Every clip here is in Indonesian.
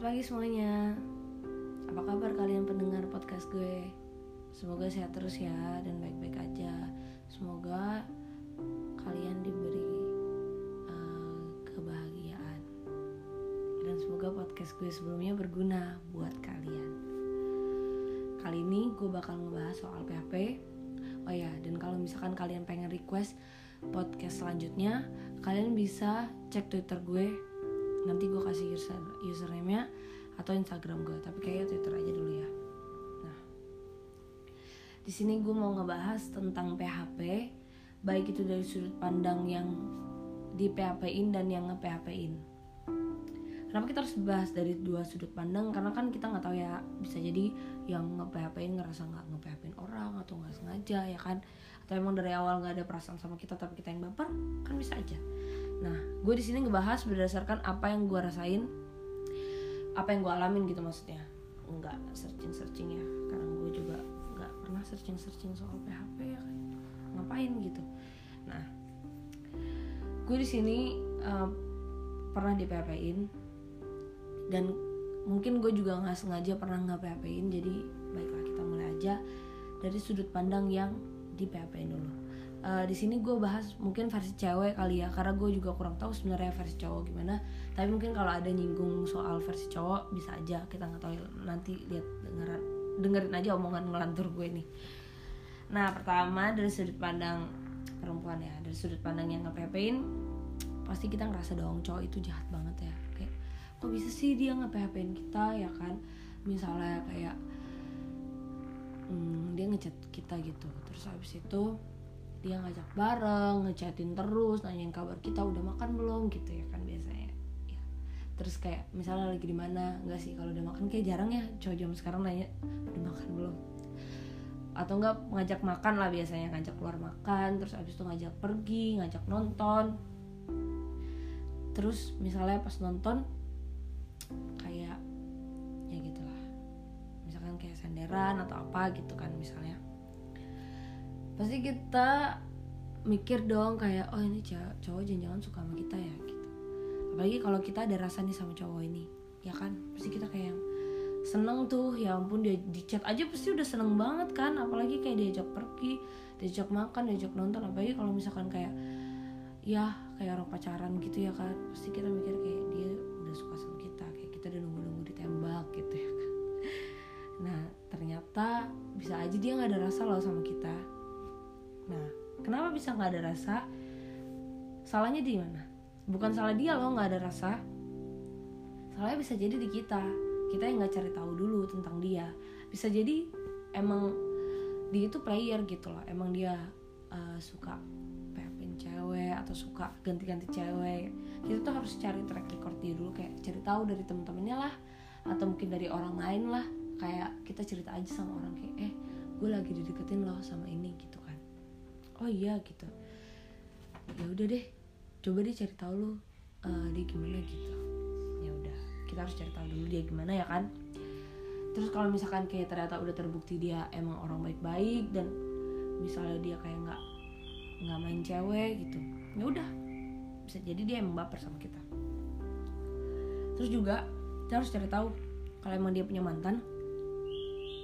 Selamat pagi semuanya. Apa kabar kalian pendengar podcast gue? Semoga sehat terus ya Dan baik-baik aja. Semoga kalian diberi uh, kebahagiaan. Dan semoga podcast gue sebelumnya berguna buat kalian. Kali ini gue bakal ngebahas soal PHP Oh ya, dan kalau misalkan kalian pengen request podcast selanjutnya Kalian bisa cek Twitter gue nanti gue kasih user username-nya atau Instagram gue tapi kayaknya Twitter aja dulu ya. Nah di sini gue mau ngebahas tentang PHP baik itu dari sudut pandang yang di PHP-in dan yang nge PHP-in kenapa kita harus bahas dari dua sudut pandang? Karena kan kita nggak tahu ya bisa jadi yang nge PHP-in ngerasa nggak nge PHP-in orang atau nggak sengaja ya kan? Atau emang dari awal nggak ada perasaan sama kita tapi kita yang baper kan bisa aja Nah, gue di sini ngebahas berdasarkan apa yang gue rasain, apa yang gue alamin gitu maksudnya. Enggak searching searching ya, karena gue juga nggak pernah searching searching soal PHP ya kan. Ngapain gitu. Nah, gue di sini uh, pernah di PHP-in dan mungkin gue juga nggak sengaja pernah nggak PHP-in jadi baiklah kita mulai aja dari sudut pandang yang di PHP-in dulu uh, di sini gue bahas mungkin versi cewek kali ya karena gue juga kurang tahu sebenarnya versi cowok gimana. Tapi mungkin kalau ada nyinggung soal versi cowok bisa aja kita nggak tahu nanti lihat dengeran dengerin aja omongan ngelantur gue nih. Nah pertama dari sudut pandang perempuan ya dari sudut pandang yang ngepepein pasti kita ngerasa dong cowok itu jahat banget ya. Kayak kok bisa sih dia ngepepein kita ya kan? Misalnya kayak hmm, dia ngechat kita gitu. Terus habis itu dia ngajak bareng ngechatin terus nanyain kabar kita udah makan belum? Gitu ya kan biasanya. Ya. terus kayak misalnya lagi di mana? Nggak sih kalau udah makan kayak jarang ya. Cowok jam sekarang nanya udah makan belum? Atau enggak ngajak makan lah biasanya ngajak keluar makan terus abis itu ngajak pergi ngajak nonton. Terus misalnya pas nonton kayak ya gitulah. Misalkan kayak senderan atau apa gitu kan misalnya pasti kita mikir dong kayak oh ini cowok, jangan-jangan suka sama kita ya gitu. Apalagi kalau kita ada rasa nih sama cowok ini ya kan? Pasti kita kayak seneng tuh ya ampun dia di chat aja pasti udah seneng banget kan? Apalagi kayak diajak pergi diajak makan diajak nonton. Apalagi kalau misalkan kayak ya kayak orang pacaran gitu ya kan? Pasti kita mikir kayak dia udah suka sama kita kayak kita udah nunggu-nunggu ditembak gitu ya kan? Nah ternyata bisa aja dia nggak ada rasa loh sama kita Nah, kenapa bisa nggak ada rasa? Salahnya di mana? Bukan salah dia loh nggak ada rasa. Salahnya bisa jadi di kita. Kita yang nggak cari tahu dulu tentang dia. Bisa jadi emang dia itu player gitu loh. Emang dia uh, suka pepin cewek atau suka ganti-ganti cewek. Kita tuh harus cari track record dia dulu kayak cari tahu dari temen-temennya lah atau mungkin dari orang lain lah kayak kita cerita aja sama orang kayak eh gue lagi dideketin loh sama ini gitu oh iya gitu. Ya udah deh coba deh cari tahu lu uh, dia gimana gitu. Ya udah kita harus cari tahu dulu dia gimana ya kan? Terus kalau misalkan kayak ternyata udah terbukti dia emang orang baik-baik dan misalnya dia kayak nggak nggak main cewek gitu ya udah. Bisa jadi dia emang baper sama kita. Terus juga kita harus cari tahu kalau emang dia punya mantan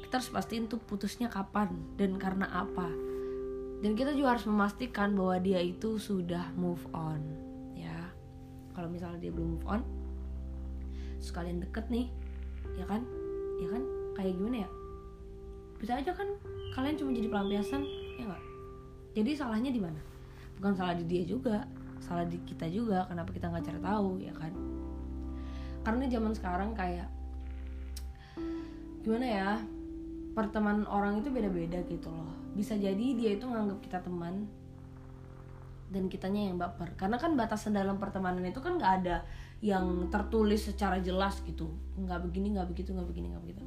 kita harus pastiin tuh putusnya kapan dan karena apa dan kita juga harus memastikan bahwa dia itu sudah move on ya. Kalau misalnya dia belum move on sekalian deket nih ya kan? Ya kan? Kayak gimana ya? Bisa aja kan kalian cuma jadi pelampiasan ya nggak? Jadi salahnya di mana? Bukan salah di dia juga salah di kita juga. Kenapa kita nggak cari tahu ya kan? Karena zaman sekarang kayak gimana ya pertemanan orang itu beda-beda gitu loh. Bisa jadi dia itu nganggap kita teman dan kitanya yang baper. Karena kan batasan dalam pertemanan itu kan nggak ada yang tertulis secara jelas gitu. Nggak begini nggak begitu nggak begini nggak begitu.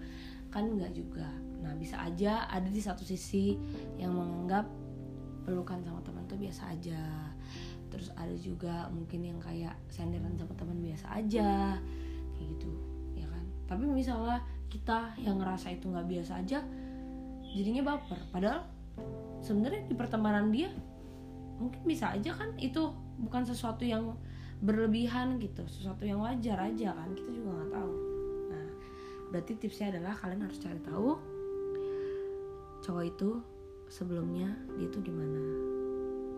Kan nggak juga. Nah bisa aja ada di satu sisi yang menganggap pelukan sama teman tuh biasa aja. Terus ada juga mungkin yang kayak senderan sama teman biasa aja. Kayak gitu ya kan? Tapi misalnya kita yang ngerasa itu nggak biasa aja jadinya baper. Padahal sebenarnya di pertemanan dia mungkin bisa aja kan itu bukan sesuatu yang berlebihan gitu sesuatu yang wajar aja kan kita juga nggak tahu. Berarti tipsnya adalah kalian harus cari tahu cowok itu sebelumnya dia tuh gimana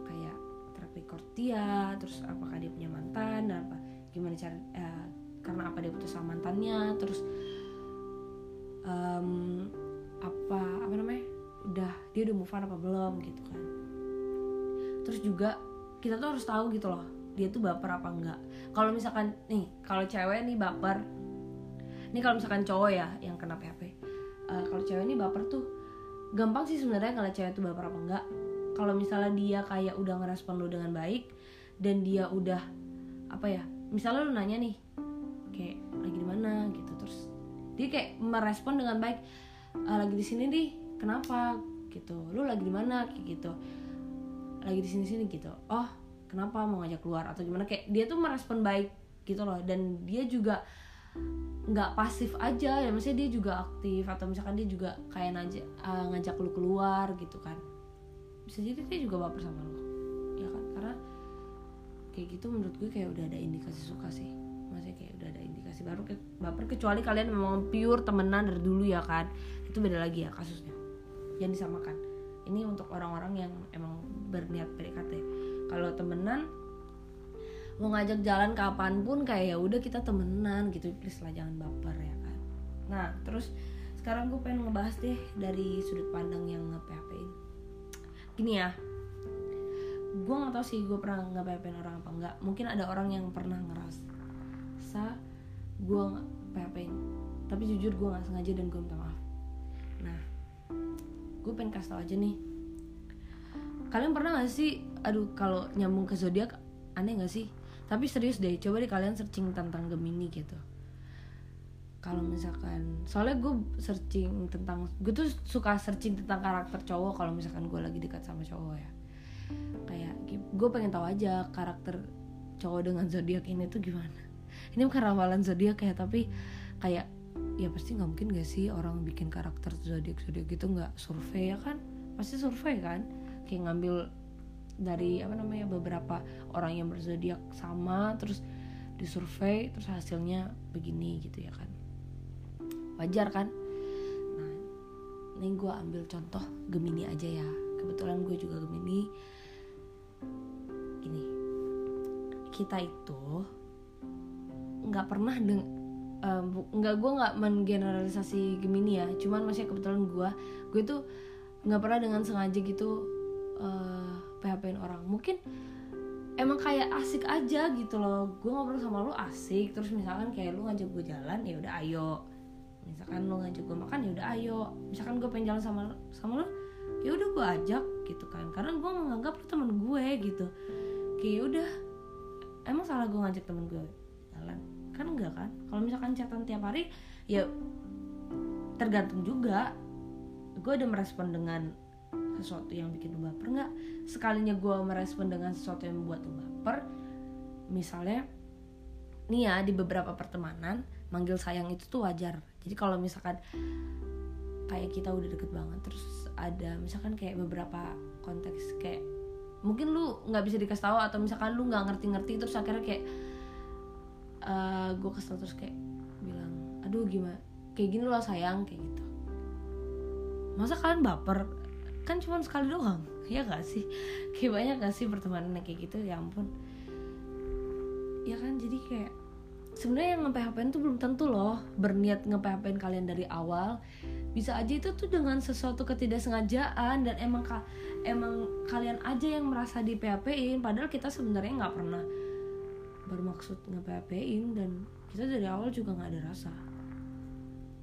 kayak track record dia terus apakah dia punya mantan apa gimana cara eh, karena apa dia putus sama mantannya terus um, apa apa namanya? Udah dia udah move on apa belum gitu kan. Terus juga kita tuh harus tahu gitu loh dia tuh baper apa enggak. Kalau misalkan nih kalau cewek nih baper. Ini kalau misalkan cowok ya yang kena PHP uh, eh, kalau cewek nih baper tuh gampang sih sebenarnya kalau cewek tuh baper apa enggak. Kalau misalnya dia kayak udah ngerespon lu dengan baik dan dia udah apa ya misalnya lu nanya nih kayak lagi di mana? gitu dia kayak merespon dengan baik e, lagi di sini nih kenapa? Gitu. Lu lagi di mana? Kayak gitu. Lagi di sini sini gitu. Oh kenapa mau ngajak keluar? Atau gimana. Kayak dia tuh merespon baik gitu loh. Dan dia juga nggak pasif aja ya. Maksudnya dia juga aktif. Atau misalkan dia juga kayak ngajak uh, ngajak lu keluar gitu kan. Bisa jadi dia juga baper sama lu. Ya kan? Karena kayak gitu menurut gue kayak udah ada indikasi suka sih maksudnya kayak udah ada indikasi baru ke baper kecuali kalian memang pure temenan dari dulu ya kan? Itu beda lagi ya kasusnya. Yang disamakan. Ini untuk orang-orang yang emang berniat PDKT kalau temenan mau ngajak jalan kapan pun kayak ya udah kita temenan gitu. Please lah jangan baper ya kan? Nah terus sekarang gue pengen ngebahas deh dari sudut pandang yang nge PHP-in gini ya. Gue nggak tahu sih gue pernah nge PHP orang apa enggak mungkin ada orang yang pernah ngerasa gue PHP-in tapi jujur gue nggak sengaja dan gue minta maaf. Nah gue pengen kasih tau aja nih. Kalian pernah gak sih aduh kalau nyambung ke zodiak aneh gak sih? Tapi serius deh coba deh kalian searching tentang Gemini gitu. Kalau misalkan soalnya gue searching tentang gue tuh suka searching tentang karakter cowok kalau misalkan gue lagi dekat sama cowok ya. Kayak gue pengen tahu aja karakter cowok dengan zodiak ini tuh gimana ini bukan ramalan zodiak ya tapi kayak ya pasti nggak mungkin gak sih orang bikin karakter zodiak zodiak gitu nggak survei ya kan? Pasti survei kan? Kayak ngambil dari apa namanya beberapa orang yang berzodiak sama terus disurvei terus hasilnya begini gitu ya kan? Wajar kan? Nah ini gue ambil contoh Gemini aja ya. Kebetulan gue juga Gemini. Gini kita itu nggak pernah deng um, nggak gue nggak mengeneralisasi Gemini ya. Cuman masih kebetulan gue gue tuh nggak pernah dengan sengaja gitu uh, PHP-in orang. Mungkin emang kayak asik aja gitu loh. Gue ngobrol sama lu asik terus misalkan kayak lu ngajak gue jalan ya udah ayo. Misalkan lu ngajak gue makan ya udah ayo. Misalkan gue pengen jalan sama sama lu ya udah gue ajak gitu kan. Karena gue menganggap lu temen gue gitu. Kayak ya udah emang salah gue ngajak temen gue kan enggak kan? Kalau misalkan catatan tiap hari ya tergantung juga. Gue udah merespon dengan sesuatu yang bikin lu baper nggak? Sekalinya gue merespon dengan sesuatu yang membuat lu baper misalnya nih ya di beberapa pertemanan manggil sayang itu tuh wajar. Jadi kalau misalkan kayak kita udah deket banget terus ada misalkan kayak beberapa konteks kayak mungkin lu nggak bisa dikasih tahu atau misalkan lu nggak ngerti-ngerti terus akhirnya kayak uh, eh, gue kesel terus kayak bilang aduh gimana? Kayak gini loh sayang kayak gitu. Masa kalian baper? Kan cuma sekali doang. Ya gak sih? Kayak banyak gak sih pertemanan kayak gitu? Ya ampun. Ya kan jadi kayak sebenarnya yang nge-PHP tuh belum tentu loh berniat nge-PHP kalian dari awal. Bisa aja itu tuh dengan sesuatu ketidaksengajaan dan emang ka emang kalian aja yang merasa di PHP-in padahal kita sebenarnya nggak pernah bermaksud nge-PHP-in dan kita dari awal juga nggak ada rasa.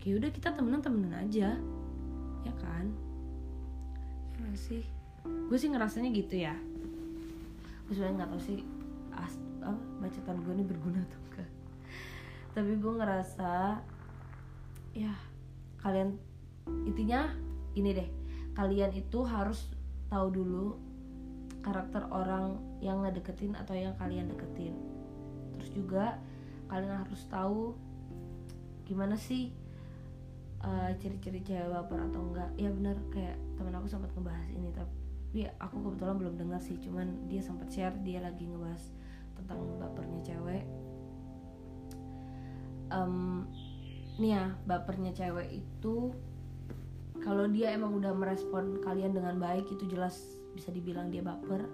Kayak udah kita temenan temenan aja. Ya kan? Gak sih? Gue sih ngerasanya gitu ya. Gue sebenarnya nggak tahu sih as oh, bacotan gue ini berguna atau enggak. Tapi gue ngerasa ya kalian intinya ini deh. Kalian itu harus tahu dulu karakter orang yang ngedeketin atau yang kalian deketin terus juga kalian harus tahu gimana sih uh, ciri-ciri cewek baper atau enggak. Ya bener kayak temen aku sempat ngebahas ini tapi aku kebetulan belum dengar sih cuman dia sempat share dia lagi ngebahas tentang bapernya cewek. Um, nih ya bapernya cewek itu kalau dia emang udah merespon kalian dengan baik itu jelas bisa dibilang dia baper.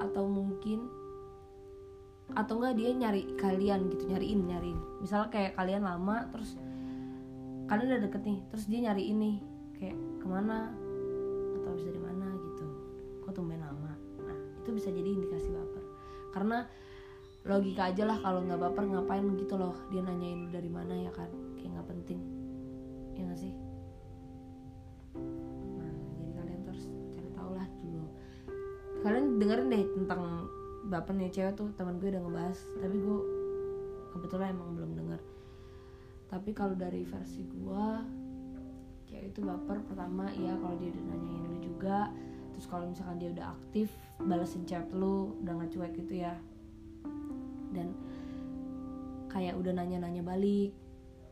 Atau mungkin atau enggak dia nyari kalian gitu nyariin nyariin. Misalnya kayak kalian lama terus kalian udah deket nih terus dia nyari ini kayak ke mana atau bisa di mana gitu. Kok tumben lama? Nah itu bisa jadi indikasi baper. Karena logika aja lah kalau nggak baper ngapain gitu loh dia nanyain dari mana ya kan? Kayak nggak penting. Ya gak sih? Nah jadi kalian terus cari tahu lah dulu. Kalian dengerin deh tentang bapernya cewek tuh teman gue udah ngebahas tapi gue kebetulan emang belum denger. Tapi kalau dari versi gue cewek itu baper pertama ya kalau dia udah nanyain lu juga. Terus kalau misalkan dia udah aktif balesin chat lu udah nggak cuek gitu ya. Dan kayak udah nanya-nanya balik.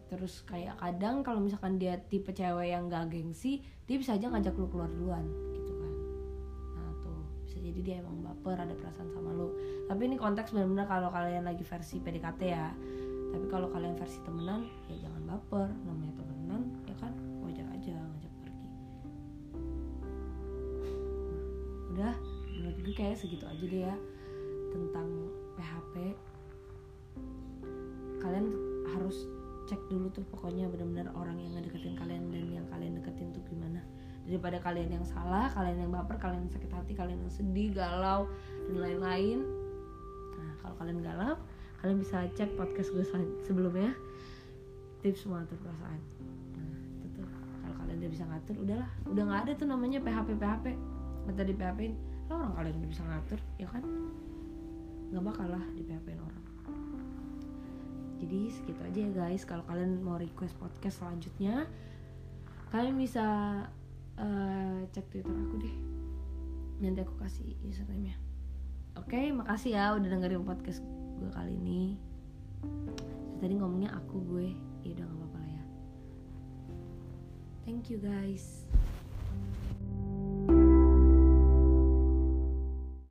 Terus kayak kadang kalau misalkan dia tipe cewek yang gak gengsi dia bisa aja ngajak lu keluar duluan gitu kan. Nah tuh bisa jadi dia emang baper ada perasaan sama lu. Tapi ini konteks benar-benar kalau kalian lagi versi PDKT ya. Tapi kalau kalian versi temenan ya jangan baper. Namanya temenan ya kan wajar aja ngajak pergi. Udah menurut gue kayak segitu aja deh ya tentang PHP kalian harus cek dulu tuh pokoknya benar-benar orang yang ngedeketin kalian dan yang kalian deketin tuh gimana daripada kalian yang salah kalian yang baper kalian yang sakit hati kalian yang sedih galau dan lain-lain. Nah kalau kalian galau kalian bisa cek podcast gue sebelumnya. Tips mengatur perasaan. Nah itu tuh. Kalau kalian udah bisa ngatur udahlah. Udah nggak ada tuh namanya PHP PHP di PHP lah orang kalian udah bisa ngatur ya kan? Nggak bakal lah di PHP orang. Jadi segitu aja ya guys. Kalau kalian mau request podcast selanjutnya kalian bisa uh, cek twitter aku deh. Nanti aku kasih username nya oke okay, makasih ya udah dengerin podcast gue kali ini. Tadi ngomongnya aku gue. Ya udah gak apa-apa lah ya. Thank you guys